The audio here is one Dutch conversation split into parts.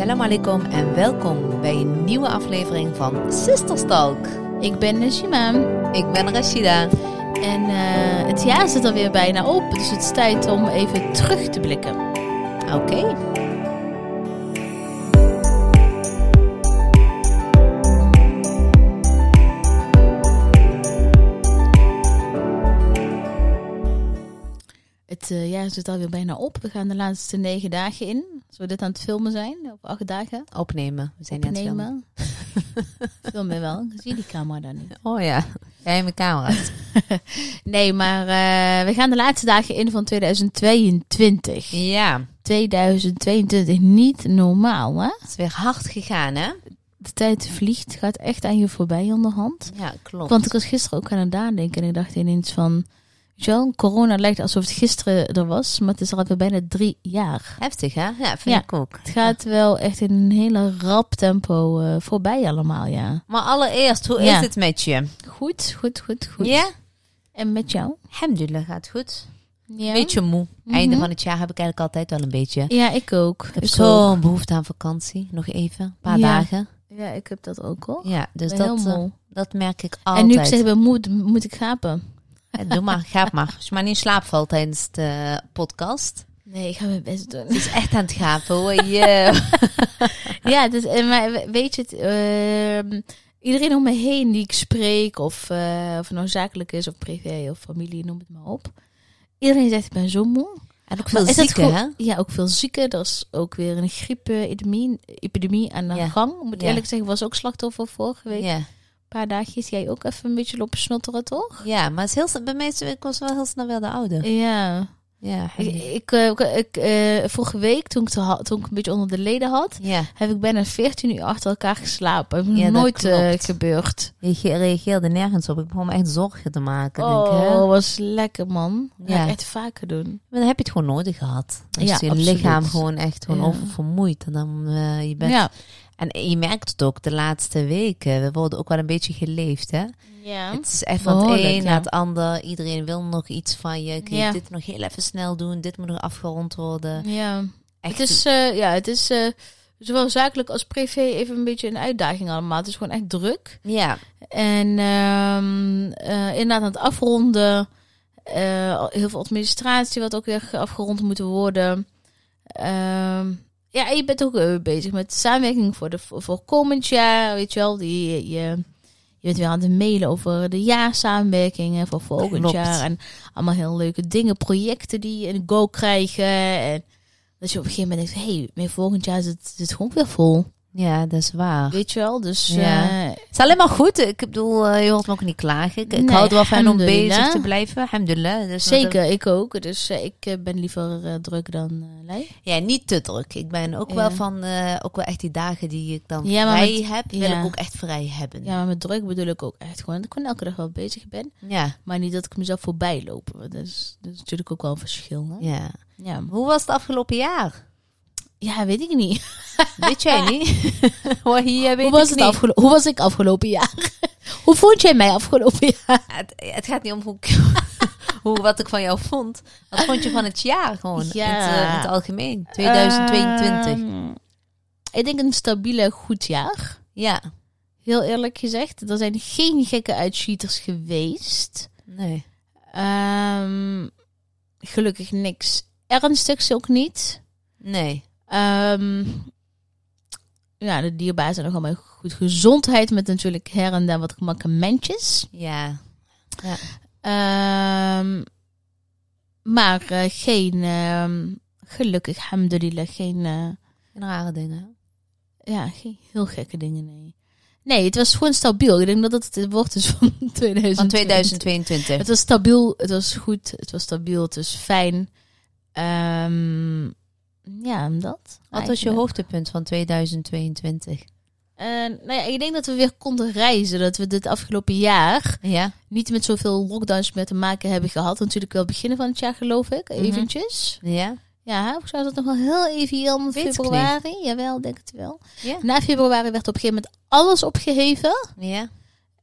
Assalamu alaikum en welkom bij een nieuwe aflevering van Sisterstalk. Ik ben Najima Ik ben Rashida. en eh, het jaar zit alweer bijna op, dus het is tijd om even terug te blikken. Oké. Het eh, jaar zit alweer bijna op. We gaan de laatste negen dagen in. Als we dit aan het filmen zijn, op acht dagen. Opnemen. We zijn net aan het filmen. Opnemen. Filmen wel. Zie je die camera dan niet? Oh ja, jij mijn camera. Nee, maar eh, we gaan de laatste dagen in van 2022. ja, 2022, niet normaal hè? het is weer hard gegaan hè? De tijd vliegt, gaat echt aan je voorbij onderhand. Ja, klopt. Want ik was gisteren ook aan het nadenken en ik dacht ineens van... wel, corona lijkt alsof het gisteren er was, maar het is al alweer bijna drie jaar. Heftig hè? Ja, vind Ja. ik ook. Het gaat wel echt in een hele rap tempo eh, voorbij allemaal, ja. Maar allereerst, hoe Ja. is het met je? Goed, goed, goed, goed. Ja? En met jou? Alhamdulillah, gaat goed. Ja. Beetje moe. Einde Mhm. van het jaar heb ik eigenlijk altijd wel een beetje. Ja, ik ook. Ik heb zo'n behoefte aan vakantie. Nog even, een paar dagen. Ja, ik heb dat ook al. Ja, dus dat, moe. dat merk ik altijd. En nu ik zeg, ik ben moe, moet ik gapen. Ja, doe maar, ga maar. Als je maar niet in slaap valt tijdens de podcast. Nee, ik ga mijn best doen. Het is echt aan het gapen hoor. Yeah. ja, dus, eh, maar weet je het... ehm, iedereen om me heen die ik spreek, of, eh, of het nou zakelijk is, of privé, of familie, noem het maar op. Iedereen zegt, ik ben zo moe. En ook veel zieken, hè? Ja, ook veel zieken. Er is ook weer een griep-epidemie epidemie aan de Ja. gang. Ik moet Ja. eerlijk zeggen, was ook slachtoffer vorige week. Ja. Paar dagjes. Jij ook even een beetje lopen snotteren, toch? ja, maar het is heel, bij mij ik was wel heel snel weer de oude. Ja. Ja, Ik, ik, eh, ik, ik, eh, vorige week, toen ik, te toen ik een beetje onder de leden had, ja. heb ik bijna 14 uur achter elkaar geslapen. Ja, nooit eh, gebeurd. Je ge- reageerde nergens op. Ik begon me echt zorgen te maken. Oh, Denk, was lekker, man. Ja. echt vaker doen. Maar dan heb je het gewoon nodig gehad. Ja, je absoluut. lichaam gewoon echt gewoon oververmoeid. En dan je bent... Ja. En je merkt het ook de laatste weken. We worden ook wel een beetje geleefd, hè? ja. Het is echt van het een ja. naar het ander. Iedereen wil nog iets van je. Kun je Ja. dit nog heel even snel doen? Dit moet nog afgerond worden. Ja. Echt, Het is, eh, ja, het is eh, zowel zakelijk als privé even een beetje een uitdaging allemaal. Het is gewoon echt druk. ja, En ehm, eh, inderdaad aan het afronden. eh, heel veel administratie wat ook weer afgerond moet worden. Ehm, ja, en je bent ook eh, bezig met samenwerking voor, de, voor komend jaar. Weet je wel, die, je, je bent weer aan het mailen over de jaarsamenwerkingen voor volgend Klopt. jaar. En allemaal heel leuke dingen, projecten die in go krijgen. En dat je op een gegeven moment denkt, hé, hey, volgend jaar zit zit het gewoon weer vol. ja, dat is waar. Weet je wel, dus... Ja. eh, Het is alleen maar goed. Ik bedoel, eh, je hoort me ook niet klagen. Ik, ik Nee, hou er wel van om bezig te blijven. Alhamdulillah. Dus Zeker, ik ook. Dus eh, ik ben liever druk dan lui. Ja, niet te druk. Ik ben ook Ja. wel van, ook wel echt die dagen die ik dan Ja, vrij met- heb, wil ik ook echt vrij hebben. Ja, maar met druk bedoel ik ook echt gewoon dat ik gewoon elke dag wel bezig ben. Ja, Maar niet dat ik mezelf voorbij loop. want Dat is, dat is natuurlijk ook wel een verschil. Hè? ja. Ja. Hoe was het afgelopen jaar? Ja, weet ik niet. Weet jij niet? Hoor, hier weet Hoe was, ik het afgelo- hoe was ik afgelopen jaar? hoe vond jij mij afgelopen jaar? Het, het gaat niet om hoe, hoe, wat ik van jou vond. Wat vond je van het jaar gewoon? Ja. In, het, eh, in het algemeen. 2022. Ehm, ik denk een stabiele goed jaar. ja. Heel eerlijk gezegd. Er zijn geen gekke uitschieters geweest. Nee. Ehm, gelukkig niks ernstigs ook niet. Nee. Ehm, ja, de dierbaar zijn nog allemaal goed. Gezondheid met natuurlijk her en daar wat gemackementjes. Ja. Ehm, maar eh, geen, ehm, gelukkig, alhamdulillah, geen, eh, Geen rare dingen. ja, geen heel gekke dingen, nee. Nee, het was gewoon stabiel. Ik denk dat het het woord is van 2020. Van 2022. Het was stabiel, het was goed, het was stabiel, het was fijn. Ehm, ja, dat. Wat was je hoogtepunt van 2022? En, nou ja, ik denk dat we weer konden reizen. Dat we dit afgelopen jaar Ja. niet met zoveel lockdowns meer te maken hebben gehad. Natuurlijk wel beginnen van het jaar, geloof ik. Mhm. Eventjes. Ja. Ja, of zou dat nog wel heel even ik februari? Jawel, denk het wel. Ja. Na februari werd op een gegeven moment alles opgeheven. Ja.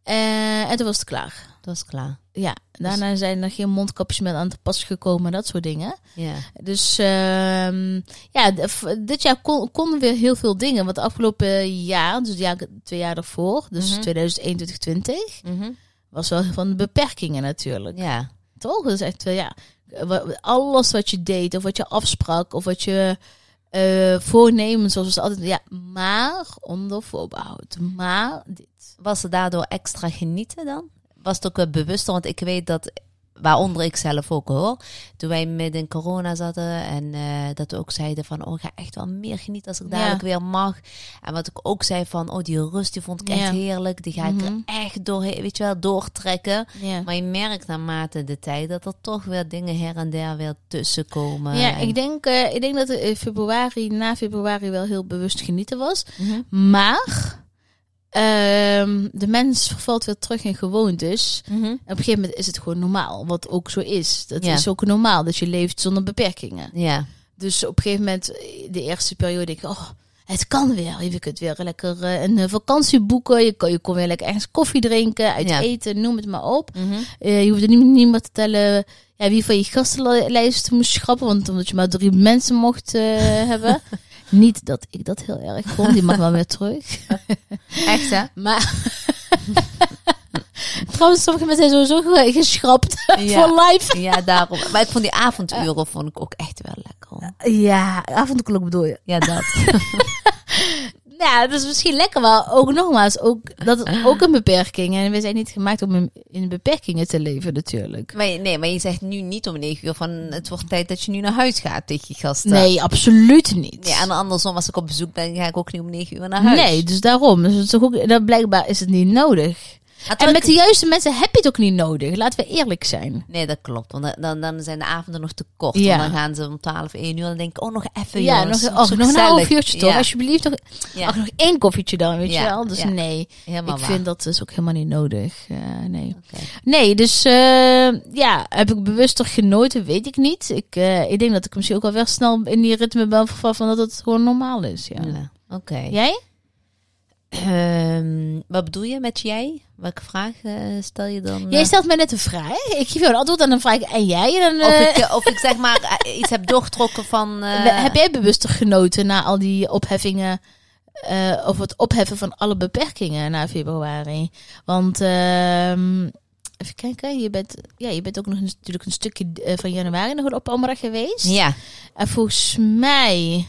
Eh, en toen was het klaar. Is klaar. Ja, daarna zijn er geen mondkapjes meer aan te pas gekomen, dat soort dingen. Ja. Dus ehm, ja, dit jaar kon, konden weer heel veel dingen. Want de afgelopen jaar, dus jaar, twee jaar daarvoor, dus Mhm. 2021, 20, Mhm. was wel van beperkingen natuurlijk. Ja. Toch? Is echt wel, ja, alles wat je deed, of wat je afsprak, of wat je eh voornemen, zoals altijd, ja, maar onder voorbehoud. Maar dit. Was het daardoor extra genieten dan? Was het ook wel bewuster? Want ik weet dat, waaronder ik zelf ook hoor, toen wij midden in corona zaten en eh, dat we ook zeiden van, oh, ik ga echt wel meer genieten als ik Ja. dadelijk weer mag. En wat ik ook zei van, oh, die rust, die vond ik echt Ja. heerlijk. Die ga ik Mhm. er echt door, weet je wel, doortrekken. Ja. Maar je merkt naarmate de tijd dat er toch weer dingen her en der weer tussenkomen. Ja, En- ik denk, eh, ik denk dat in februari, na februari wel heel bewust genieten was. Mhm. Maar ehm, de mens vervalt weer terug in gewoontes. En op een gegeven moment is het gewoon normaal, wat ook zo is. Dat Ja. is ook normaal, dat je leeft zonder beperkingen. Ja. Dus op een gegeven moment, de eerste periode, denk ik, oh, het kan weer. Je kunt weer lekker eh, een eh, vakantie boeken. Je kan, je kon weer lekker ergens koffie drinken, uit Ja. eten, noem het maar op. Mhm. Eh, je hoefde niet, niet meer te tellen ja, wie van je gastenlijst moest schrappen. Want omdat je maar drie mensen mocht hebben. Niet dat ik dat heel erg vond. Die mag wel weer terug. Echt hè? Maar trouwens, sommige mensen zijn sowieso ge- geschrapt Ja. voor live. Ja, daarom. Maar ik vond die avonduren vond ik ook echt wel lekker. Ja, avondklok bedoel je. Ja, dat. Ja, dat is misschien lekker, maar ook nogmaals, ook, dat is ook een beperking. En we zijn niet gemaakt om in, in beperkingen te leven natuurlijk. Maar, nee, maar je zegt nu niet om negen uur van het wordt tijd dat je nu naar huis gaat tegen je gasten. Nee, absoluut niet. Nee, en andersom, als ik op bezoek ben, ga ik ook niet om negen uur naar huis. Nee, dus daarom. Dus het is ook, dat blijkbaar is het niet nodig. En met de juiste mensen heb je het ook niet nodig. Laten we eerlijk zijn. Nee, dat klopt. Want dan, dan zijn de avonden nog te kort. Ja. Want dan gaan ze om 12, 1 uur. Dan denk ik, oh, nog even, ja, jongens. nog, oh, nog een half uurtje toch? Ja, Alsjeblieft. Nog, ja, ach, nog één koffietje dan, weet je wel. Dus nee, helemaal ik waar. vind dat dus ook helemaal niet nodig. Eh, nee. Nee, dus eh, ja, heb ik bewuster genoten, weet ik niet. Ik, eh, ik denk dat ik misschien ook al wel snel in die ritme ben vervallen van dat het gewoon normaal is. Ja. Ja, Oké. Jij? Ehm, wat bedoel je met jij? Welke vraag eh, stel je dan? Jij eh? stelt mij net een vraag. Ik geef jou een antwoord en dan vraag ik, en jij? En dan, of, ik, eh, of ik zeg maar iets heb doorgetrokken van... heb jij bewuster genoten na al die opheffingen? of het opheffen van alle beperkingen na februari? Want, ehm, even kijken, je bent, ja, je bent ook nog natuurlijk een stukje van januari nog op Omra geweest. Ja, En volgens mij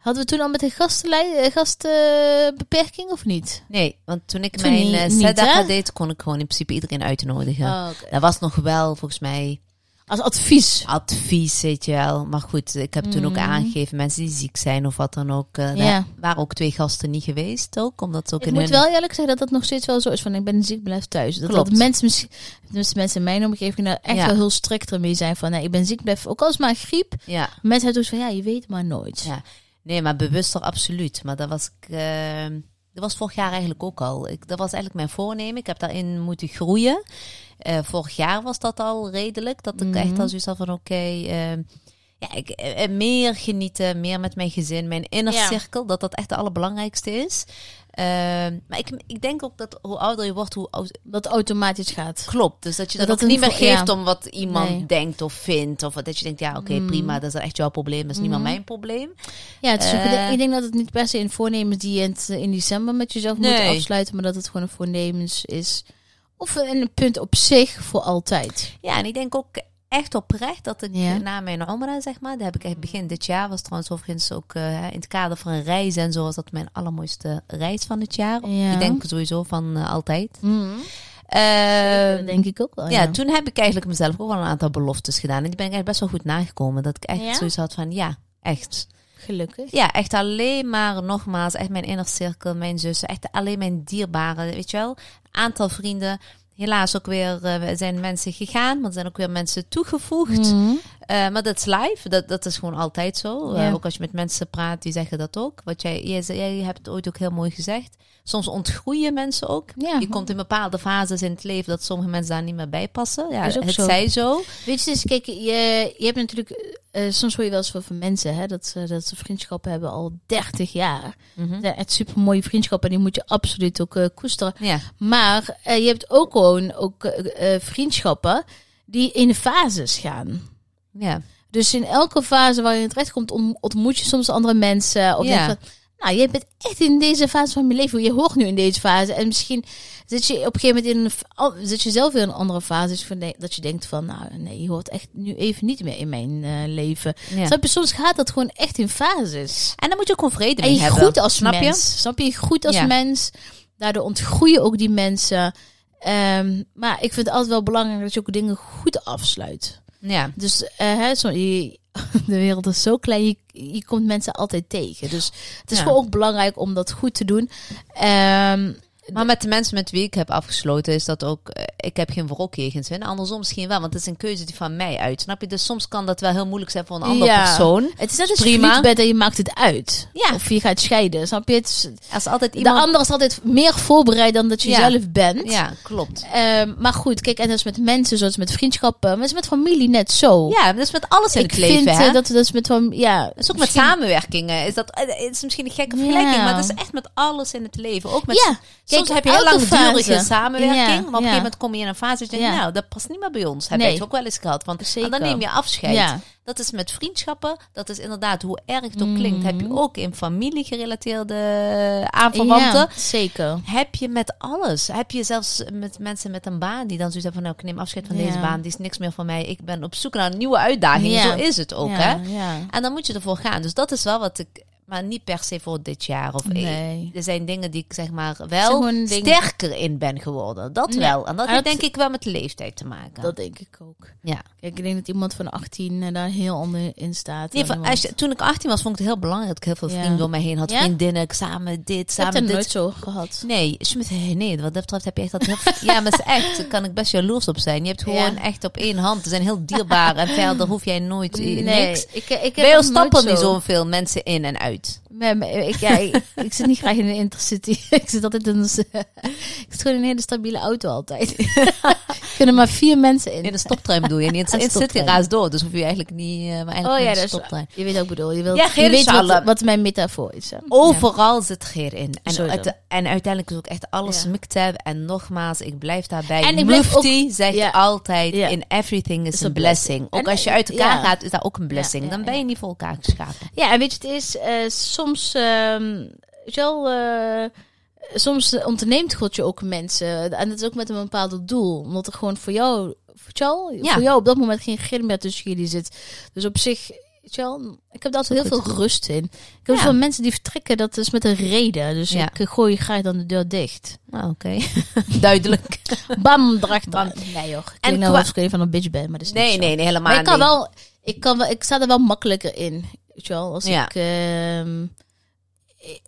hadden we toen al met een gastenlij- gastenbeperking of niet? nee. Want toen ik Toen mijn eh Sedaka hè? deed, kon ik gewoon in principe iedereen uitnodigen. Oh. Dat was nog wel, volgens mij, Als advies. advies, weet je wel. Maar goed, ik heb toen ook Mhm. aangegeven, mensen die ziek zijn of wat dan ook. eh, Ja. Daar waren ook twee gasten niet geweest ook, omdat ze ook Ik in moet hun... wel eerlijk zeggen dat dat nog steeds wel zo is. Van ik ben ziek, blijf thuis. Dat, Klopt. dat mensen, misschien- dus mensen in mijn omgeving daar echt Ja. wel heel strikt mee zijn. Van nee, ik ben ziek, blijf ook als maar griep. Ja. Mensen hebben dus van ja, je weet maar nooit. Ja. Nee, maar bewuster absoluut. Maar dat was ik. eh, dat was vorig jaar eigenlijk ook al. Ik, dat was eigenlijk mijn voornemen. Ik heb daarin moeten groeien. Eh, vorig jaar was dat al redelijk. Dat ik Mhm. echt al zoiets had van oké. eh, ja, ik, eh, meer genieten, meer met mijn gezin, mijn inner Ja. cirkel. Dat dat echt het allerbelangrijkste is. Eh, maar ik, ik denk ook dat hoe ouder je wordt, hoe oud, Dat automatisch gaat. Klopt, dus dat je Dat dat, niet meer ja. geeft om wat iemand Nee. denkt of vindt. Of dat je denkt, ja oké, Mm. prima, dat is echt jouw probleem, dat is niet meer Mhm. mijn probleem. Ja, het is ook- Eh. ik denk dat het niet per se een voornemens die je in, december met jezelf moet afsluiten. Maar dat het gewoon een voornemens is. Of een punt op zich voor altijd. Ja, en ik denk ook echt oprecht dat ik Ja. na mijn Omra, zeg maar, dat heb ik echt begin dit jaar, was trouwens overigens ook eh, in het kader van een reis en zo, was dat mijn allermooiste reis van het jaar. Ja. Ik denk sowieso van eh, altijd. Mhm. Eh, dat denk ik ook wel. ja, toen heb ik eigenlijk mezelf ook wel een aantal beloftes gedaan. En die ben ik echt best wel goed nagekomen. Dat ik echt zoiets had van, ja, echt. Gelukkig. Ja, echt alleen maar, nogmaals, echt mijn inner cirkel, mijn zussen, echt alleen mijn dierbaren, weet je wel. Aantal vrienden. Helaas ook weer eh, zijn mensen gegaan, maar er zijn ook weer mensen toegevoegd. Mhm. Eh, maar dat is live, dat, dat is gewoon altijd zo. Eh, ook als je met mensen praat, die zeggen dat ook. Wat jij, jij, jij hebt het ooit ook heel mooi gezegd. Soms ontgroeien mensen ook. Ja. Je komt in bepaalde fases in het leven dat sommige mensen daar niet meer bij passen. Ja, Is ook het zo. zij zo. Weet je, dus kijk, je, je hebt natuurlijk... eh, soms hoor je wel eens van, van mensen hè, dat, ze, dat ze vriendschappen hebben al 30 jaar. Dat zijn echt super mooie vriendschappen en die moet je absoluut ook koesteren. Ja, Maar je hebt ook gewoon ook, vriendschappen die in fases gaan. Ja. Dus in elke fase waar je terecht komt, ont- ontmoet je soms andere mensen. Of Ja. denk van, nou, je bent echt in deze fase van mijn leven. Je hoort nu in deze fase. En misschien zit je op een gegeven moment in een, zit je zelf in een andere fase. Dus dat je denkt van, nou, nee, je hoort echt nu even niet meer in mijn eh, leven. ja. Snap je? Soms gaat dat gewoon echt in fases. En dan moet je ook gewoon vrede En mee je hebben. groeit als snap mens. Snap je? Je groeit als Ja. mens. Daardoor ontgroeien ook die mensen. Ehm, maar ik vind het altijd wel belangrijk dat je ook dingen goed afsluit. Ja. Dus eh, hè, zo, je, de wereld is zo klein, je, je komt mensen altijd tegen. Dus het is Ja. gewoon ook belangrijk om dat goed te doen. Ehm, Maar met de mensen met wie ik heb afgesloten is dat ook... eh, Ik heb geen wrok jegens hun. Andersom misschien wel, want het is een keuze die van mij uit. Snap je? Dus soms kan dat wel heel moeilijk zijn voor een andere Ja. persoon. het is net als Prima. verliefd bent en je maakt het uit. Ja. Of je gaat scheiden. Snap je? Het is, Als altijd de iemand... ander is altijd meer voorbereid dan dat je Ja. zelf bent. Ja, klopt. Ehm, maar goed, kijk, en dat is met mensen, zoals met vriendschappen, maar is met familie net zo. Ja, dat is met alles in ik het leven, vind hè? eh, dat dat is met ja, Dat is ook met misschien- samenwerkingen. Is dat, eh, het is misschien een gekke vergelijking, Ja. maar dat is echt met alles in het leven. Ook met, Ja, soms heb je heel langdurige fase. samenwerking, Ja, maar op een gegeven moment kom je in een fase dat je denkt, nou, dat past niet meer bij ons. Heb Nee. je het ook wel eens gehad. Want, Zeker. Dan neem je afscheid. Ja. Dat is met vriendschappen, dat is inderdaad hoe erg het ook klinkt. Heb je ook in familie gerelateerde aanverwanten. Zeker. Heb je met alles. Heb je zelfs met mensen met een baan die dan zoiets hebben van, nou, ik neem afscheid van deze baan. Die is niks meer voor mij. Ik ben op zoek naar een nieuwe uitdaging. Zo is het ook, hè? En dan moet je ervoor gaan. Dus dat is wel wat ik, maar niet per se voor dit jaar. Of Nee. er zijn dingen die ik zeg maar wel sterker in ben geworden. Dat Ja. wel. En dat heeft denk ik wel met de leeftijd te maken. Dat denk ik ook. ja. Kijk, ik denk dat iemand van 18 eh, daar heel onder in staat. Nee, van, als je, toen ik 18 was, vond ik het heel belangrijk dat ik heel veel Ja. vrienden om mij heen had. Ja? Vriendinnen, samen dit, Ik heb samen dit. nooit zo gehad. Nee, nee, wat dat betreft heb je echt dat heel Ja, maar het is echt, daar kan ik best jaloers op zijn. Je hebt gewoon Ja. echt op één hand. Ze zijn heel dierbaar en verder hoef jij nooit eh, niks. ik, ik heb Bij ons stappen niet zo. zoveel mensen in en uit. Ik, ja, ik, zit niet graag in een intercity. ik zit altijd in een, ik zit gewoon in een hele stabiele auto altijd. er kunnen maar vier mensen in. In de stoptrein bedoel je. In Een het city stoptrein. raast door. Dus hoef je eigenlijk niet... eh, maar eigenlijk Oh ja, gewoon dat de is stoptrein. Je weet ook bedoel. Je, wilt, Ja, je weet wat, wat mijn metafoor is. Hè? Overal zit geer in. En, uit- en uiteindelijk is ook echt alles Ja. En nogmaals, ik blijf daarbij. En ik blijf Mufti zegt altijd, in everything is Is a blessing. Ook En, als je uit elkaar gaat, is dat ook een blessing. Dan ben je niet voor elkaar geschapen. Ja, en weet je, het is eh, soms, ehm, wel, eh, soms eh, onderneemt God je ook mensen. En dat is ook met een bepaald doel. Omdat er gewoon voor jou, wel, Ja. voor jou op dat moment geen grim meer tussen jullie zit. Dus op zich, ik heb daar altijd heel veel rust in. Ik heb Ja. veel mensen die vertrekken, dat is met een reden. Dus Ja. ik eh, gooi graag dan de deur dicht. Nou, oké. Duidelijk. Bam, dracht Bam. Nee joh, ik En nou qua- ik van een bitch ben, maar dat is Nee, nee, nee, helemaal Maar ik kan niet. wel, ik kan wel, ik sta er wel makkelijker in. Weet je wel, als Ja. ik, ehm,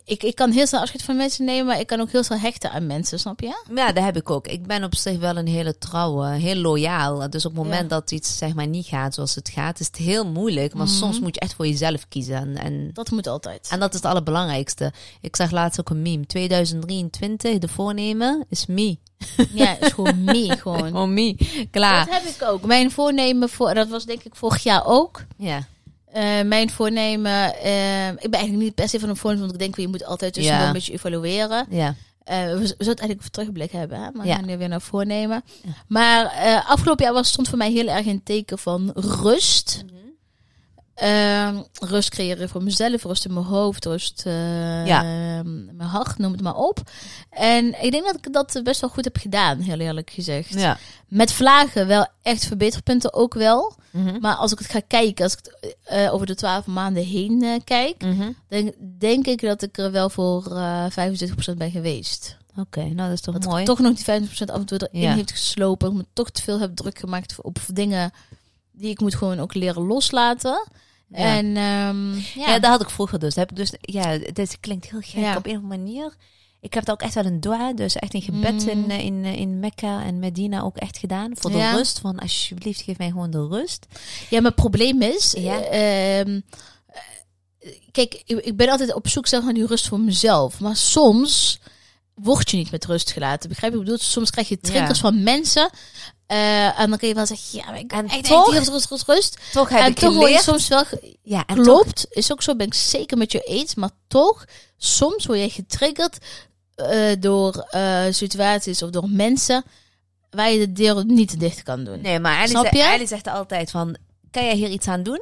ik, ik kan heel snel afscheid van mensen nemen, maar ik kan ook heel snel hechten aan mensen, snap je? Ja, dat heb ik ook. Ik ben op zich wel een hele trouwe, heel loyaal. Dus op het moment Ja. dat iets zeg maar niet gaat zoals het gaat, is het heel moeilijk. Maar Mhm. soms moet je echt voor jezelf kiezen. En, en, Dat moet altijd. en dat is het allerbelangrijkste. Ik zag laatst ook een meme. 2023, de voornemen is me. Ja, is gewoon me, gewoon. Oh, me. Klaar. Dat heb ik ook. Mijn voornemen, voor, dat was denk ik vorig jaar ook. Ja. Eh, mijn voornemen, eh, ik ben eigenlijk niet per se van een voornemen, want ik denk, je moet altijd tussendoor Ja. een beetje evalueren. Ja. Eh, we, we zouden het eigenlijk voor terugblik hebben, hè? maar we Ja. gaan nu weer naar voornemen. Ja. Maar afgelopen jaar was, stond voor mij heel erg een teken van rust. Ehm, rust creëren voor mezelf, rust in mijn hoofd, rust Ja. in mijn hart, noem het maar op. En ik denk dat ik dat best wel goed heb gedaan, heel eerlijk gezegd. Ja. Met vlagen wel echt verbeterpunten ook wel. Mhm. Maar als ik het ga kijken, als ik het eh, over de twaalf maanden heen eh, kijk, Mhm. denk, denk ik dat ik er wel voor eh 75% ben geweest. Oké, nou dat is toch Dat mooi. ik toch nog die 50% af en toe erin Ja. heeft geslopen. Ik me toch te veel heb druk gemaakt op dingen die ik moet gewoon ook leren loslaten. Ja. En ehm, Ja. ja, dat had ik vroeger dus. Heb ik dus ja, dit klinkt heel gek Ja. op een of andere manier. Ik heb het ook echt wel een dua, dus echt een gebed Mm. in, eh, in, eh, in Mekka en Medina ook echt gedaan. Voor de rust, van alsjeblieft geef mij gewoon de rust. Ja, maar het probleem is... Eh, ehm, eh, kijk, ik, ben altijd op zoek naar die rust voor mezelf. Maar soms word je niet met rust gelaten. Begrijp je wat ik bedoel? Soms krijg je triggers Ja. van mensen... eh, en dan kun je wel zeggen, ja, maar ik En ben echt, toch- rust, rust, rust. Toch heb En ik toch je geleerd. soms wel... ja, en toch- Klopt, is ook zo, ben ik zeker met je eens. Maar toch, soms word je getriggerd eh, door eh, situaties of door mensen waar je de deur niet dicht kan doen. Nee, maar Ali, Snap zegt- je? Zegt altijd van, kan jij hier iets aan doen?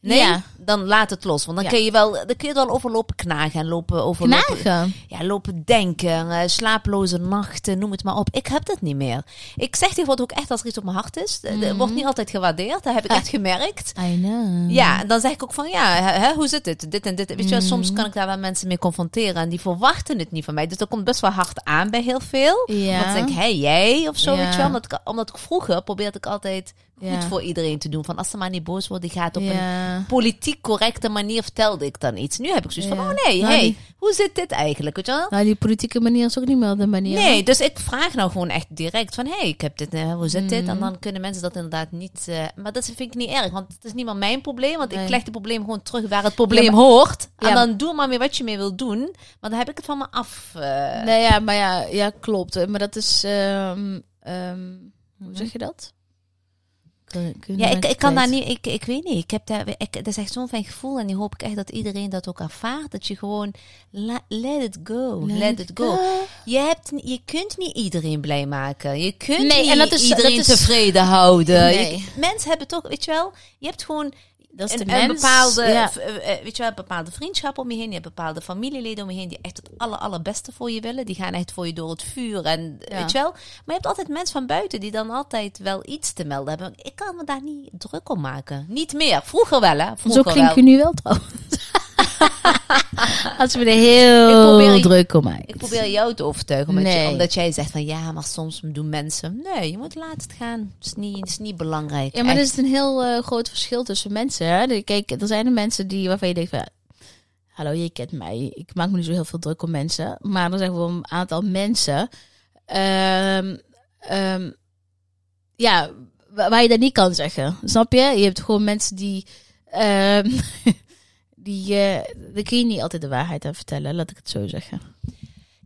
Nee, Ja. dan laat het los. Want dan Ja. kun je wel, dan kun je wel over lopen knagen en lopen over lopen- Knagen. ja, lopen denken, eh, slapeloze nachten, noem het maar op. Ik heb dat niet meer. Ik zeg tegenwoordig ook echt als er iets op mijn hart is. Het Mhm. wordt niet altijd gewaardeerd, dat heb ik Ah. echt gemerkt. I know. Ja, en dan zeg ik ook van ja, hè, hoe zit het? Dit en dit. Weet je, wel, soms Mhm. kan ik daar wel mensen mee confronteren en die verwachten het niet van mij. Dus dat komt best wel hard aan bij heel veel. Ja. Want dan denk ik, hé, jij of zo, weet je wel. Omdat omdat ik vroeger probeerde ik altijd goed Ja. voor iedereen te doen. Van als ze maar niet boos worden, die gaat op een politiek correcte manier vertelde ik dan iets. Nu heb ik zoiets van, oh nee, Nou, hey, die- hoe zit dit eigenlijk? Weet je wel? Nou, die politieke manier is ook niet meer de manier. Nee, dus ik vraag nou gewoon echt direct van, hey, ik heb dit, eh, hoe zit dit? En dan kunnen mensen dat inderdaad niet, eh, maar dat vind ik niet erg, want het is niet meer mijn probleem, want ik leg het probleem gewoon terug waar het probleem hoort. En dan doe maar mee wat je mee wil doen, want dan heb ik het van me af. eh. Nee, ja, maar ja, ja klopt. Maar dat is... ehm, ehm, hoe Mhm. zeg je dat? Ja, ik, ik kan daar niet, ik, ik weet niet. Ik heb daar, ik, dat is echt zo'n fijn gevoel en die hoop ik echt dat iedereen dat ook ervaart. Dat je gewoon, la- let it go, let, it go. Je, hebt, je kunt niet iedereen blij maken. Je kunt Nee, niet en dat is- iedereen dat is- tevreden houden. Nee. Je- mensen hebben toch, weet je wel, je hebt gewoon Dat is een, de een mens. bepaalde, ja. eh, eh, weet je wel, bepaalde vriendschap om je heen. Je hebt bepaalde familieleden om je heen die echt het aller, allerbeste voor je willen. Die gaan echt voor je door het vuur en Ja. weet je wel. Maar je hebt altijd mensen van buiten die dan altijd wel iets te melden hebben. Ik kan me daar niet druk om maken. Niet meer. Vroeger wel, hè. Zo Vroeger klinkt wel. je nu wel trouwens. Als we er heel probeer- druk om maken. Ik probeer jou te overtuigen, omdat, je- Nee. omdat jij zegt van ja, maar soms doen mensen. Nee, je moet laten het gaan. Het is niet, het is niet belangrijk. Ja, maar er is een heel eh, groot verschil tussen mensen. Hè? Kijk, er zijn er mensen die waarvan je denkt van... Hallo, je kent mij. Ik maak me niet zo heel veel druk om mensen. Maar er zijn gewoon een aantal mensen... ehm, ehm, ja, wa- waar je dat niet kan zeggen. Snap je? Je hebt gewoon mensen die... ehm die, eh daar kun je niet altijd de waarheid aan vertellen. Laat ik het zo zeggen.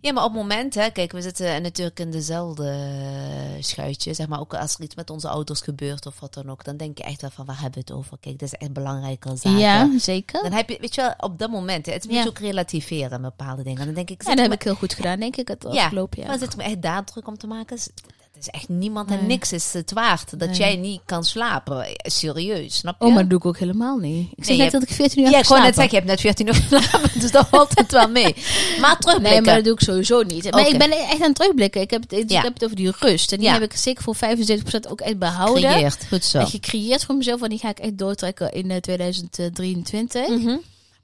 Ja, maar op het moment, hè, kijk, we zitten natuurlijk in dezelfde eh, schuitje. Zeg maar ook als er iets met onze auto's gebeurt of wat dan ook, dan denk je echt wel van waar hebben we het over? Kijk, dat is echt belangrijke zaken. Ja, zeker. Dan heb je, weet je wel, op dat moment, het moet Ja. ook relativeren bepaalde dingen. Dan denk ik, Ja, zit dat me- heb ik heel goed gedaan, denk ik, het Ja, afgelopen jaar. Maar zit me echt daar druk om te maken? Is echt niemand en niks is het waard dat Nee. jij niet kan slapen. Eh, Serieus, snap je? Oh, maar dat doe ik ook helemaal niet. Ik zeg net dat ik 14 uur ja, heb ik wou net zeggen, je hebt net 14 uur geslapen, dus dat valt het wel mee. Maar terugblikken. Nee, maar dat doe ik sowieso niet. Maar ik ben echt aan het terugblikken. Ik heb het, ik Ja. heb het over die rust. En die Ja. heb ik zeker voor 75% ook echt behouden. Creëert, goed zo. En gecreëerd voor mezelf. Want die ga ik echt doortrekken in eh, 2023. Mhm.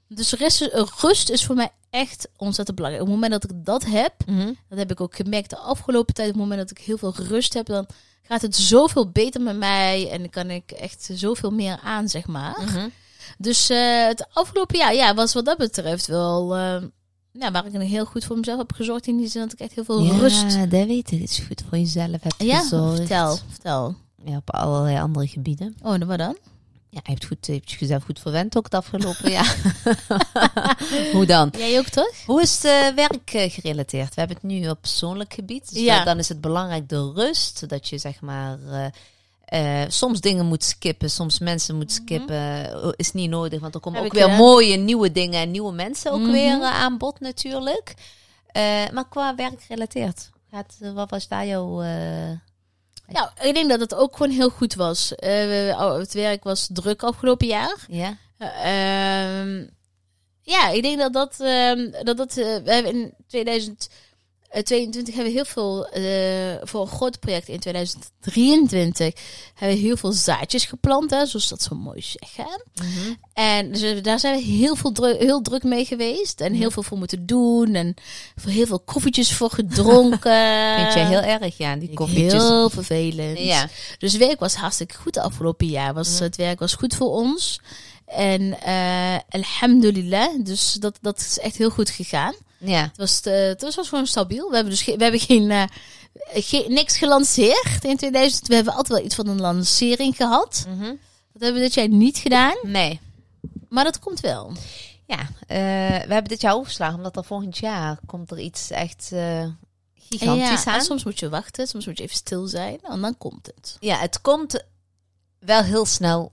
Dus rust, is- rust is voor mij echt ontzettend belangrijk. Op het moment dat ik dat heb, Mhm. dat heb ik ook gemerkt de afgelopen tijd. Op het moment dat ik heel veel rust heb, dan gaat het zoveel beter met mij. En dan kan ik echt zoveel meer aan, zeg maar. Mhm. Dus eh, het afgelopen jaar ja, was wat dat betreft wel... eh, ja, waar ik een heel goed voor mezelf heb gezorgd. In die zin dat ik echt heel veel rust... Ja, dat weet ik. Het is goed voor jezelf hebt Ja, gezorgd. vertel, vertel. Ja, op allerlei andere gebieden. Oh, en wat dan? Ja, je hebt, goed, je hebt jezelf goed verwend ook het afgelopen jaar. Hoe dan? Jij ook toch? Hoe is het eh, werk eh, gerelateerd? We hebben het nu op persoonlijk gebied. Dus Ja. dan- is het belangrijk de rust. Dat je zeg maar eh, soms dingen moet skippen, soms mensen moet skippen. Eh, Is niet nodig, want er komen Mhm. Heb ook weer mooie nieuwe dingen en nieuwe mensen ook Mhm. weer aan bod natuurlijk. Maar qua werk gerelateerd, wat was daar jouw... Nou, ik denk dat het ook gewoon heel goed was. Eh, oh, het werk was druk afgelopen jaar. ja? Eh, ehm, ja, ik denk dat dat... ehm, dat, dat eh, we hebben in 2022 hebben we heel veel... eh, voor een groot project in 2023 hebben we heel veel zaadjes geplant. Hè, zoals dat zo mooi zeggen. Mhm. En dus we- daar zijn we heel, veel druk, heel druk mee geweest. En heel veel voor moeten doen. En voor heel veel koffietjes voor gedronken. Vind jij heel erg, ja, die koffietjes. Heel vervelend. Ja. Dus werk was hartstikke goed de afgelopen jaar. Was. Het werk was goed voor ons. En eh alhamdulillah, dus dat, dat is echt heel goed gegaan. Ja. Het was, eh, het was gewoon stabiel. We hebben dus we hebben geen, eh, niks gelanceerd in 2000. We hebben altijd wel iets van een lancering gehad. Dat hebben we dit jaar niet gedaan. Nee. Maar dat komt wel. Ja, eh, we hebben dit jaar overgeslagen, omdat er volgend jaar komt er iets echt eh, gigantisch ja, aan. en soms moet je wachten, soms moet je even stil zijn en dan komt het. Ja, het komt wel heel snel,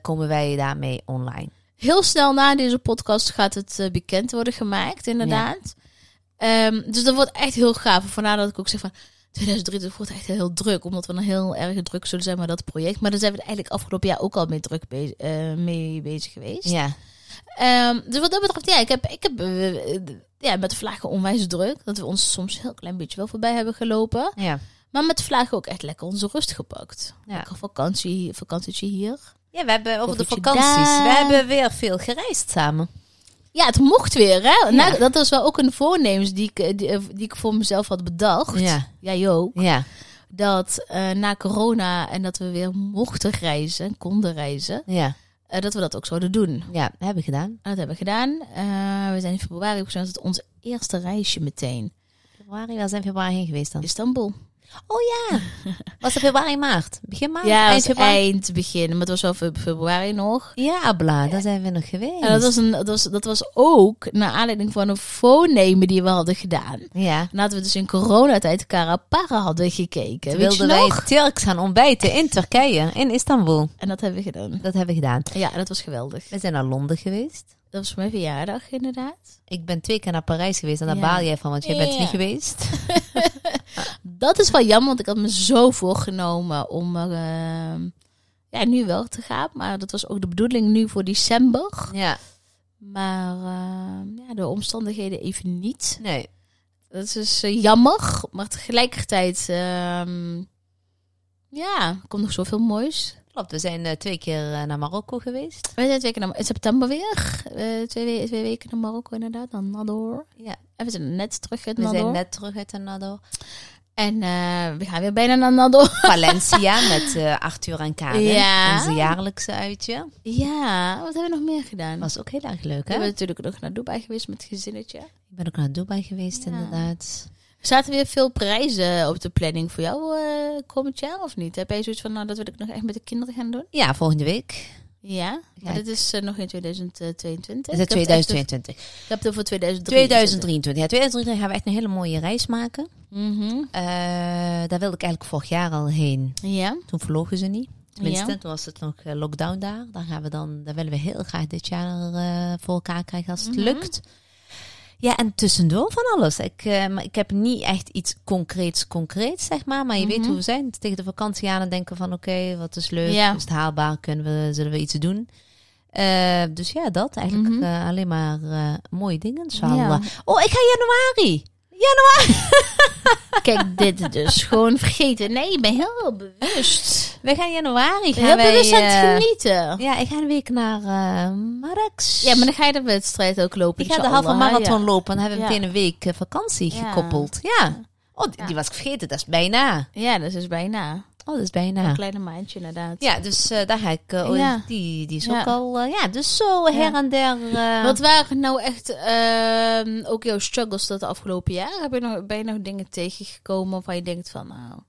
komen wij daarmee online. Heel snel na deze podcast gaat het eh, bekend worden gemaakt, inderdaad. Ehm, dus dat wordt echt heel gaaf. Vandaar dat ik ook zeg van 2023 wordt echt heel druk, omdat we dan heel erg druk zullen zijn met dat project. Maar daar zijn we eigenlijk afgelopen jaar ook al mee druk bezig, eh, mee bezig geweest. Ja, Ehm, dus wat dat betreft, ja, ik heb, ik heb eh, ja, met de vlaggen onwijs druk. Dat we ons soms een heel klein beetje wel voorbij hebben gelopen. ja. Maar met de vlaggen ook echt lekker onze rust gepakt. Ja. Lekker vakantie, vakantietje hier. Ja, we hebben over de vakanties, daar. we hebben weer veel gereisd samen. Ja, het mocht weer, hè? Ja. Nou, dat was wel ook een voornemens die ik, eh, die, eh, die ik voor mezelf had bedacht. Ja, Jij ook. ja, Dat eh, na corona en dat we weer mochten reizen, konden reizen, ja, dat we dat ook zouden doen. ja, hebben we gedaan. En dat hebben we gedaan. We zijn in februari begonnen met ons eerste reisje meteen. Februari, waar zijn we februari heen geweest dan? Istanbul. Oh ja, was het februari, maart? Begin maart? Ja, eind eind begin, maar het was wel fe- februari nog. Ja, bla, daar zijn we nog geweest. En dat was, een, dat, was, dat was ook naar aanleiding van een voornemen die we hadden gedaan. Ja, Nadat we dus in coronatijd Karapara hadden gekeken. toen Weet je wilden wij? Turks gaan ontbijten in Turkije, in Istanbul. En dat hebben we gedaan. Dat hebben we gedaan. Ja, dat was geweldig. We zijn naar Londen geweest. Dat was mijn verjaardag inderdaad. Ik ben twee keer naar Parijs geweest en daar Ja. baal jij van, want jij bent niet geweest. Dat is wel jammer, want ik had me zo voorgenomen om er eh, ja, nu wel te gaan. Maar dat was ook de bedoeling nu voor december. Ja, Maar eh, ja, de omstandigheden even niet. nee. Dat is dus eh, jammer, maar tegelijkertijd, ehm, ja, komt nog zoveel moois. Klopt, we zijn eh, twee keer eh, naar Marokko geweest. We zijn twee keer naar, in september weer, twee, we- twee weken naar Marokko inderdaad, naar Nador. Ja, En we zijn net terug uit we Nador. zijn net terug uit Nador. En eh, we gaan weer bijna naar Nador. Valencia met eh Arthur en Karen. Ja. Onze jaarlijkse uitje. Ja, wat hebben we nog meer gedaan? Was ook heel erg leuk, we hè? hebben natuurlijk nog naar Dubai geweest met het gezinnetje. Ik ben ook naar Dubai geweest, Ja. inderdaad. Er zaten weer veel prijzen op de planning voor jou eh, komend jaar of niet? Heb jij zoiets van, nou dat wil ik nog echt met de kinderen gaan doen? Ja, volgende week. Ja, maar dit is eh, nog in 2022. Is het Ik heb echt over- 2022? Ik heb het over 2023. 2023. Ja, 2023 gaan we echt een hele mooie reis maken. Mhm. Eh, daar wilde ik eigenlijk vorig jaar al heen. Ja. Toen vlogen ze niet. Tenminste, Ja. toen was het nog eh, lockdown daar. Daar gaan we dan, daar willen we heel graag dit jaar eh, voor elkaar krijgen als het Mhm. lukt. Ja, en tussendoor van alles. Ik, eh, maar ik heb niet echt iets concreets, concreets, zeg maar. Maar je weet Mhm. hoe we zijn. Tegen de vakantie aan en denken van, oké, wat is leuk? Ja. Is het haalbaar? Kunnen we, zullen we iets doen? Eh, dus ja, dat. Eigenlijk Mhm. eh, alleen maar eh, mooie dingen. Ja. Oh, ik ga januari. Januari. Kijk, dit dus. Gewoon vergeten. Nee, ik ben heel bewust. We gaan januari. Gaan Heel wij, bewust aan het eh, genieten. Ja, ik ga een week naar Marrakesh. Ja, maar dan ga je de wedstrijd ook lopen. Ik ga de halve marathon ja. lopen en dan hebben we Ja. meteen een week eh, vakantie Ja. gekoppeld. Ja. Oh, die, die was ik vergeten. Dat is bijna. Ja, dat is dus bijna. Oh, dat is Een bijna. kleine maandje inderdaad. Ja, dus eh, daar ga ik... oh, Ja. die, die is Ja. ook al... eh, ja, dus zo her en der... Wat waren nou echt ehm, ook jouw struggles dat de afgelopen jaar? Heb je nog, ben je nog dingen tegengekomen waarvan je denkt van nou...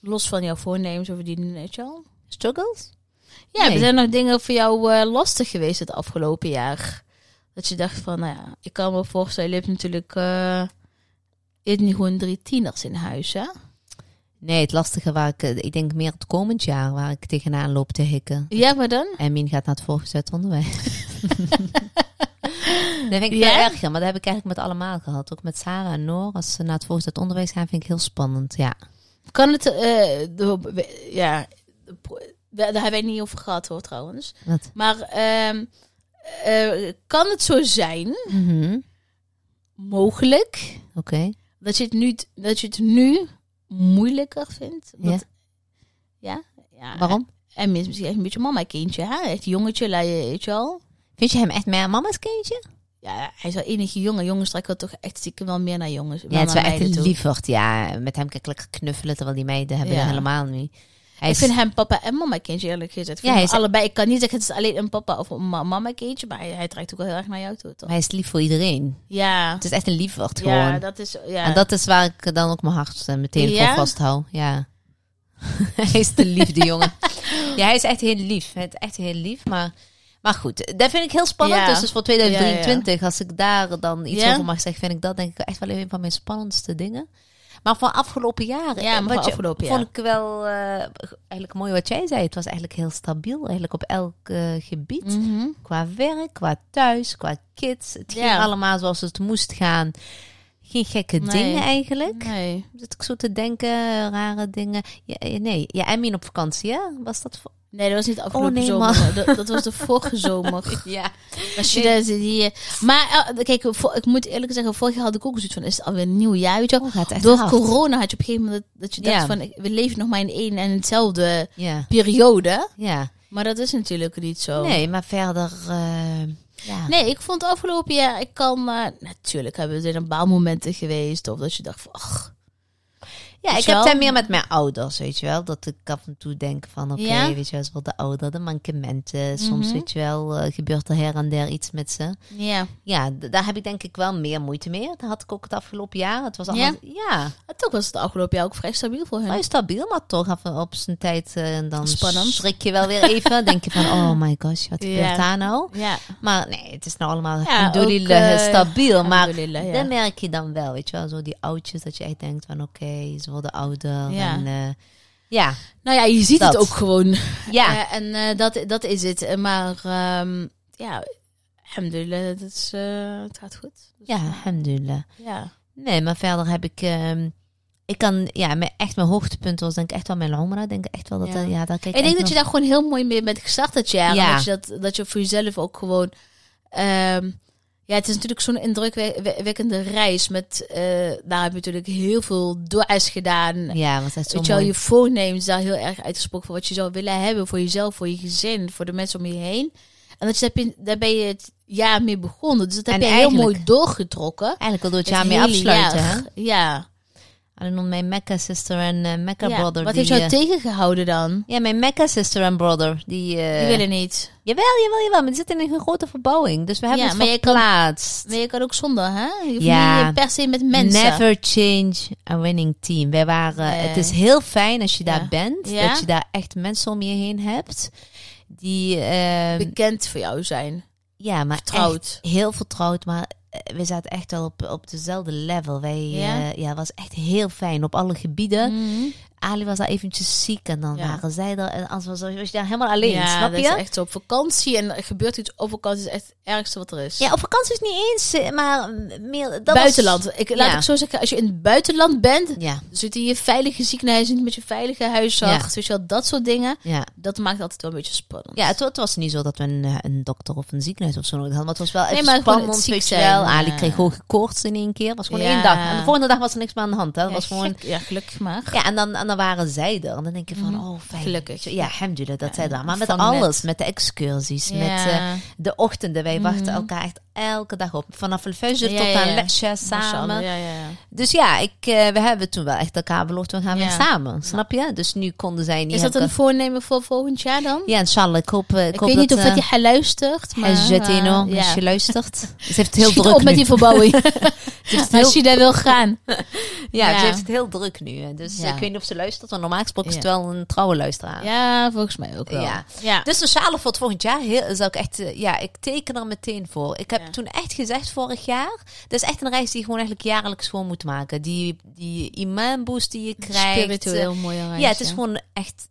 Los van jouw voornemens over die je wel? struggles? Ja, Nee. er zijn nog dingen voor jou lastig geweest het afgelopen jaar. Dat je dacht van, nou ja, ik kan me voorstellen, je hebt natuurlijk... je hebt nu gewoon drie tieners in huis, hè? Nee, het lastige waar ik... eh, ik denk meer het komend jaar waar ik tegenaan loop te hikken. Ja, maar dan? En Mien gaat naar het voorgezet onderwijs. dat vind ik Ja? erger, maar dat heb ik eigenlijk met allemaal gehad. Ook met Sarah en Noor. Als ze naar het voorgezet onderwijs gaan, vind ik heel spannend. Ja. Kan het... eh, ja, daar hebben wij niet over gehad hoor, trouwens. Wat? Maar ehm, eh, kan het zo zijn, Mhm. mogelijk, Oké. dat je het nu, dat je het nu moeilijker vindt? Ja. Dat- ja? ja. Waarom? En mis- misschien echt een beetje mama kindje, hè? Echt jongetje, weet je wel. Vind je hem echt meer mama's kindje? Ja, hij is wel enige jongen. Jongens trekken toch echt stiekem wel meer naar jongens. Ja, het is wel echt een lieverd. Ja, met hem kan ik lekker knuffelen, terwijl die meiden hebben Ja. helemaal niet. Hij Ik vind hem papa en mama kindje eerlijk gezegd. Ik Ja, hij is- allebei. Ik kan niet zeggen het is alleen een papa of een ma- mama kindje, maar hij, hij trekt ook wel heel erg naar jou toe, toch? hij is lief voor iedereen. Ja. Het is echt een liefert gewoon. Ja, dat is ja. En dat is waar ik dan ook mijn hart eh, meteen Ja? voor vasthoud. Ja. hij is de liefde, jongen. Ja, hij is echt heel lief. Hij is echt heel lief, maar... Maar goed, dat vind ik heel spannend. Ja. Dus, dus voor 2023, als ik daar dan iets over mag zeggen, vind ik dat denk ik echt wel een van mijn spannendste dingen. Maar van afgelopen jaren, Ja, maar wat je- afgelopen vond ik wel eh, eigenlijk mooi wat jij zei. Het was eigenlijk heel stabiel, eigenlijk op elk eh, gebied. Mhm. Qua werk, qua thuis, qua kids. Het ging allemaal zoals het moest gaan. Geen gekke Nee. dingen eigenlijk. Nee. Zit ik zo te denken, rare dingen. Ja, eh, nee, ja, Emmy op vakantie, hè? Was dat. Nee, dat was niet de afgelopen nee, zomer. Dat, dat was de vorige zomer. Ja. Als je dat, die, maar eh, kijk, ik moet eerlijk zeggen, vorig jaar had ik ook zoiets van, is het alweer een nieuw jaar, weet je wel? Oh, Door hard. corona had je op een gegeven moment dat, je dacht Ja. van, we leven nog maar in één en hetzelfde Ja, periode. ja. Maar dat is natuurlijk niet zo. Nee, maar verder... eh, ja. Nee, ik vond afgelopen jaar, ik kan, eh, natuurlijk hebben er een paar momenten geweest, of dat je dacht van, ach, Ja, Weet ik heb het meer met mijn ouders, weet je wel. Dat ik af en toe denk van, oké, Ja? weet je wel, ze worden ouder, de mankementen. Soms, Mhm. weet je wel, eh, gebeurt er her en der iets met ze. ja. Ja, daar heb ik denk ik wel meer moeite mee. Dat had ik ook het afgelopen jaar. Het was allemaal, ja, En toch was het afgelopen jaar ook vrij stabiel voor hen. vrij stabiel, maar toch af en op zijn tijd. eh, en dan Spannend. schrik je wel weer even. denk je van, oh my gosh, wat gebeurt Ja. daar nou? Ja, Maar nee, het is nou allemaal Ja, ook, eh, stabiel. Maar ja. dan merk je dan wel, weet je wel, zo die oudjes, dat je echt denkt van, oké, ze worden ouder. Ja. En, eh, ja, nou ja, je ziet Dat. het ook gewoon. ja. Eh, en eh, dat, dat is het. Maar ehm, ja, alhamdulillah, dat is, eh, het gaat goed. Dus, ja, alhamdulillah. ja. Nee, maar verder heb ik... ehm, ik kan, ja, mijn, echt mijn hoogtepunt was denk ik echt wel mijn Umrah. Denk ik echt wel dat, Ja. ja, daar kijk Ik denk dat je daar gewoon heel mooi mee bent gestart dat jaar. Ja. En dat, je dat, dat je voor jezelf ook gewoon... ehm, ja, het is natuurlijk zo'n indrukwekkende reis. Met, eh, daar heb je natuurlijk heel veel dua's gedaan. Ja, want het is zo Weet je mooi. je voornemens daar heel erg uitgesproken voor wat je zou willen hebben voor jezelf, voor je gezin, voor de mensen om je heen. En dat je, daar ben je het jaar mee begonnen. Dus dat heb En je heel mooi doorgetrokken. Eigenlijk wil door het jaar mee afsluiten, hè? jaar. Dan mijn Mecca sister en eh, Mecca ja. brother. Wat die, heeft jou eh, tegengehouden dan? ja, mijn Mecca sister en brother. Die, eh, Die willen niet. Jawel, jawel, jawel. Maar die zitten in een grote verbouwing. Dus we hebben Ja, het maar je kan-. Maar je kan ook zonder, hè? Je Ja. niet per se met mensen. Never change a winning team. Wij waren, Nee. Het is heel fijn als je daar bent. Ja. Dat je daar echt mensen om je heen hebt. Die, eh, bekend voor jou zijn. ja, maar Vertrouwd. heel vertrouwd. Maar we zaten echt wel op, op dezelfde level. Wij, Ja? het was echt heel fijn op alle gebieden. Mhm. Ali was daar eventjes ziek en dan Ja. waren zij er. En als was, was je daar helemaal alleen, ja, snap dat je? is echt zo. Op vakantie en er gebeurt iets op vakantie is echt het ergste wat er is. Ja, op vakantie is niet eens, eh, maar meer... Dat was- buitenland. Ik, laat Ja. ik zo zeggen, als je in het buitenland bent, Ja, zit in je veilige ziekenhuis, met je veilige huisarts, je wel, dat soort dingen. ja. Dat maakt altijd wel een beetje spannend. Ja, het, het was niet zo dat we een, eh, een dokter of een ziekenhuis of zo nodig hadden. Maar het was wel Nee, even maar spannend, ziek je zijn. Ali kreeg hoge koorts in één keer. Het was gewoon één dag. En de volgende dag was er niks meer aan de hand. Hè. Ja, was gewoon... ja, gelukkig maar. Ja, en dan, en dan waren zij er. En dan denk je van, Mhm. oh, fijn. Gelukkig. Ja, alhamdulillah dat zij waren. Maar met alles. Met de excursies. Met eh, de ochtenden. Wij wachten Mhm. elkaar echt elke dag op. Vanaf el fajr Ja, tot aan lesje samen. Dus ja, ik, eh, we hebben toen wel echt elkaar beloofd. We gaan weer samen. Snap je? Dus nu konden zij niet... Is dat een voornemen voor volgend jaar dan? Ja, inshallah. Ik hoop, eh, ik ik hoop weet niet of hij luistert, maar... Hajjatino, als je luistert. Ze heeft het heel druk op met die verbouwing. Als je daar wil gaan. ja, ja. ze heeft het heel druk nu. hè. Dus Ja. ik weet niet of ze luistert. Want normaal gesproken is het wel een trouwe luisteraar. Ja, volgens mij ook wel. Ja. ja. Dus sjalen voor het volgend jaar heel, zou ik echt... eh, Ja, ik teken er meteen voor. Ik heb toen echt gezegd vorig jaar... Dat is echt een reis die je gewoon eigenlijk jaarlijks gewoon moet maken. Die, die imaanboost die je krijgt. Spiritueel mooie reis. Ja, het is gewoon echt...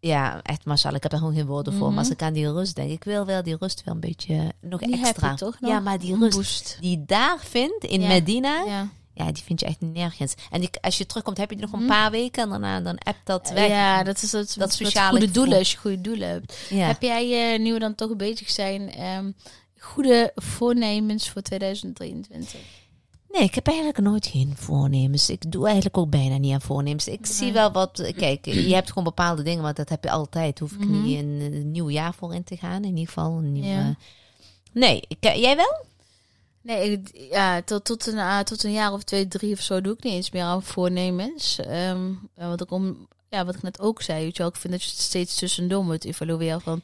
Ja, echt mashallah. Ik heb er gewoon geen woorden voor. Mhm. Maar als ik aan die rust denk, ik wil wel die rust wel een beetje nog Die extra. toch nog? Ja, maar die rust boost. die je daar vindt in Ja. Medina, ja. Ja. die vind je echt nergens. En die, als je terugkomt, heb je die nog een Mhm. paar weken en daarna dan appt dat weg. Ja, dat is dat, dat sociale goede doelen, als je goede doelen hebt. Ja. Heb jij, eh, nu we dan toch bezig zijn, ehm, goede voornemens voor 2023? Nee, ik heb eigenlijk nooit geen voornemens. Ik doe eigenlijk ook bijna niet aan voornemens. Ik zie wel wat... Kijk, je hebt gewoon bepaalde dingen, want dat heb je altijd. Hoef ik Mhm. niet een, een nieuw jaar voor in te gaan. In ieder geval een nieuw... Ja. eh, Nee, ik, jij wel? Nee, ik- ja, tot, tot, een, ah, tot een jaar of twee, drie of zo doe ik niet eens meer aan voornemens. Ja, want ik om, ja, wat ik net ook zei, weet je wel, ik vind dat je het steeds tussendoor moet evalueren van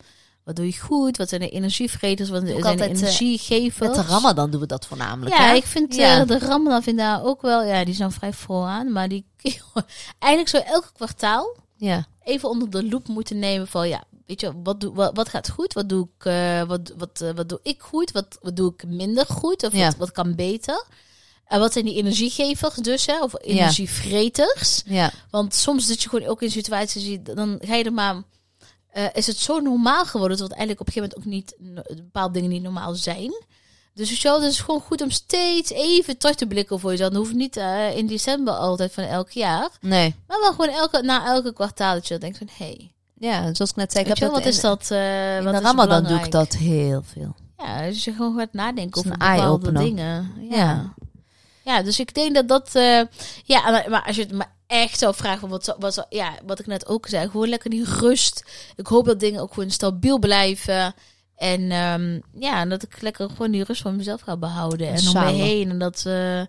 wat doe je goed, wat zijn de energievreters, wat zijn de altijd, eh, energiegevers. Met de Ramadan doen we dat voornamelijk. Ja, hè? ik vind Ja. eh, de Ramadan vind ik daar ook wel, ja, die zijn vrij vooraan, maar die eigenlijk zo elke kwartaal ja. even onder de loep moeten nemen van ja, weet je, wat, doe, wat, wat gaat goed, wat doe ik, eh, wat, wat, wat doe ik goed, wat, wat doe ik minder goed of Ja. wat, wat kan beter. En wat zijn die energiegevers dus, hè, of energievreters? ja. Want soms zit je gewoon ook in situaties, dan ga je er maar, eh, is het zo normaal geworden dat het eigenlijk op een gegeven moment ook niet, bepaalde dingen niet normaal zijn. Dus het is gewoon goed om steeds even terug te blikken voor jezelf. Dat hoeft niet eh, in december altijd van elk jaar. Nee. Maar wel gewoon elke, na elke kwartaal dat je dan denkt van, hé, hey, Ja, zoals ik net zei, ik heb je wat in, is dat? in wat de Ramadan doe ik dat heel veel. Ja, dus je gewoon gaat nadenken over bepaalde dingen. Ja. Ja. ja. dus ik denk dat dat... ja, maar- maar als je het me echt zou vragen van wat, wat, ja, wat ik net ook zei, gewoon lekker die rust. Ik hoop dat dingen ook gewoon stabiel blijven. En ehm, ja, dat ik lekker gewoon die rust van mezelf ga behouden. En om me heen. En dat... eh,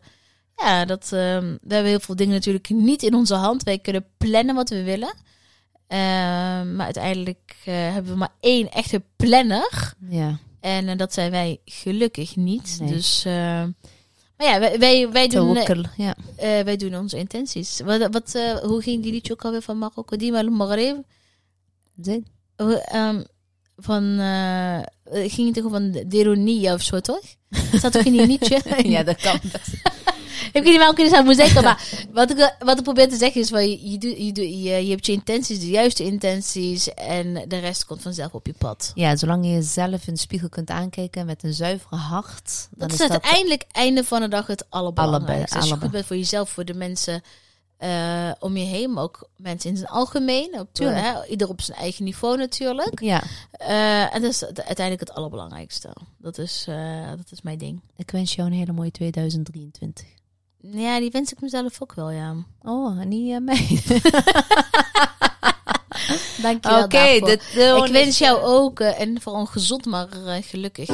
ja, dat, ehm, we hebben heel veel dingen natuurlijk niet in onze hand. Wij kunnen plannen wat we willen. Ehm, maar uiteindelijk eh, hebben we maar één echte planner. Ja. En eh, dat zijn wij gelukkig niet. Nee. Dus, maar ja, wij, wij, wij, doen, eh, ja. eh, wij doen onze intenties. Wat, wat, eh, hoe ging die liedje ook alweer van Marokko? Maghreb? Zin. Hoe, ehm, Van, eh, ging het toch van Deronia of zo, toch? Dat staat toch in die liedje? ja, dat kan. Ik weet niet welke ik zou moeten zeggen, maar wat ik, wat ik probeer te zeggen is, van, je, je, doet- je, doet- je, je hebt je intenties, de juiste intenties, en de rest komt vanzelf op je pad. Ja, zolang je jezelf in de spiegel kunt aankijken met een zuivere hart, dan Dat is uiteindelijk einde van de dag het allerbelangrijkste. Allebei, Als je goed bent voor jezelf, voor de mensen eh, om je heen, maar ook mensen in zijn algemeen. Op, hè, ieder op zijn eigen niveau natuurlijk. Ja, Eh, en dat is uiteindelijk het allerbelangrijkste. Dat is, eh, dat is mijn ding. ik wens jou een hele mooie 2023. Ja, die wens ik mezelf ook wel, ja. Oh, en niet aan mij. Dank je wel daarvoor. eh, Ik wens jou ook, eh, en vooral gezond, maar eh, gelukkig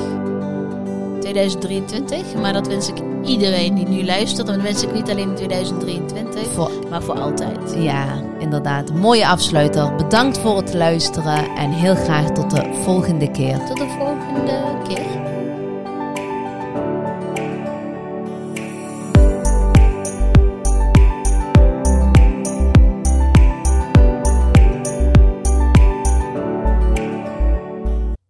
2023. Maar dat wens ik iedereen die nu luistert. En dat wens ik niet alleen in 2023, Voor, maar voor altijd. ja, inderdaad. Mooie afsluiter. Bedankt voor het luisteren en heel graag tot de volgende keer. Tot de volgende keer.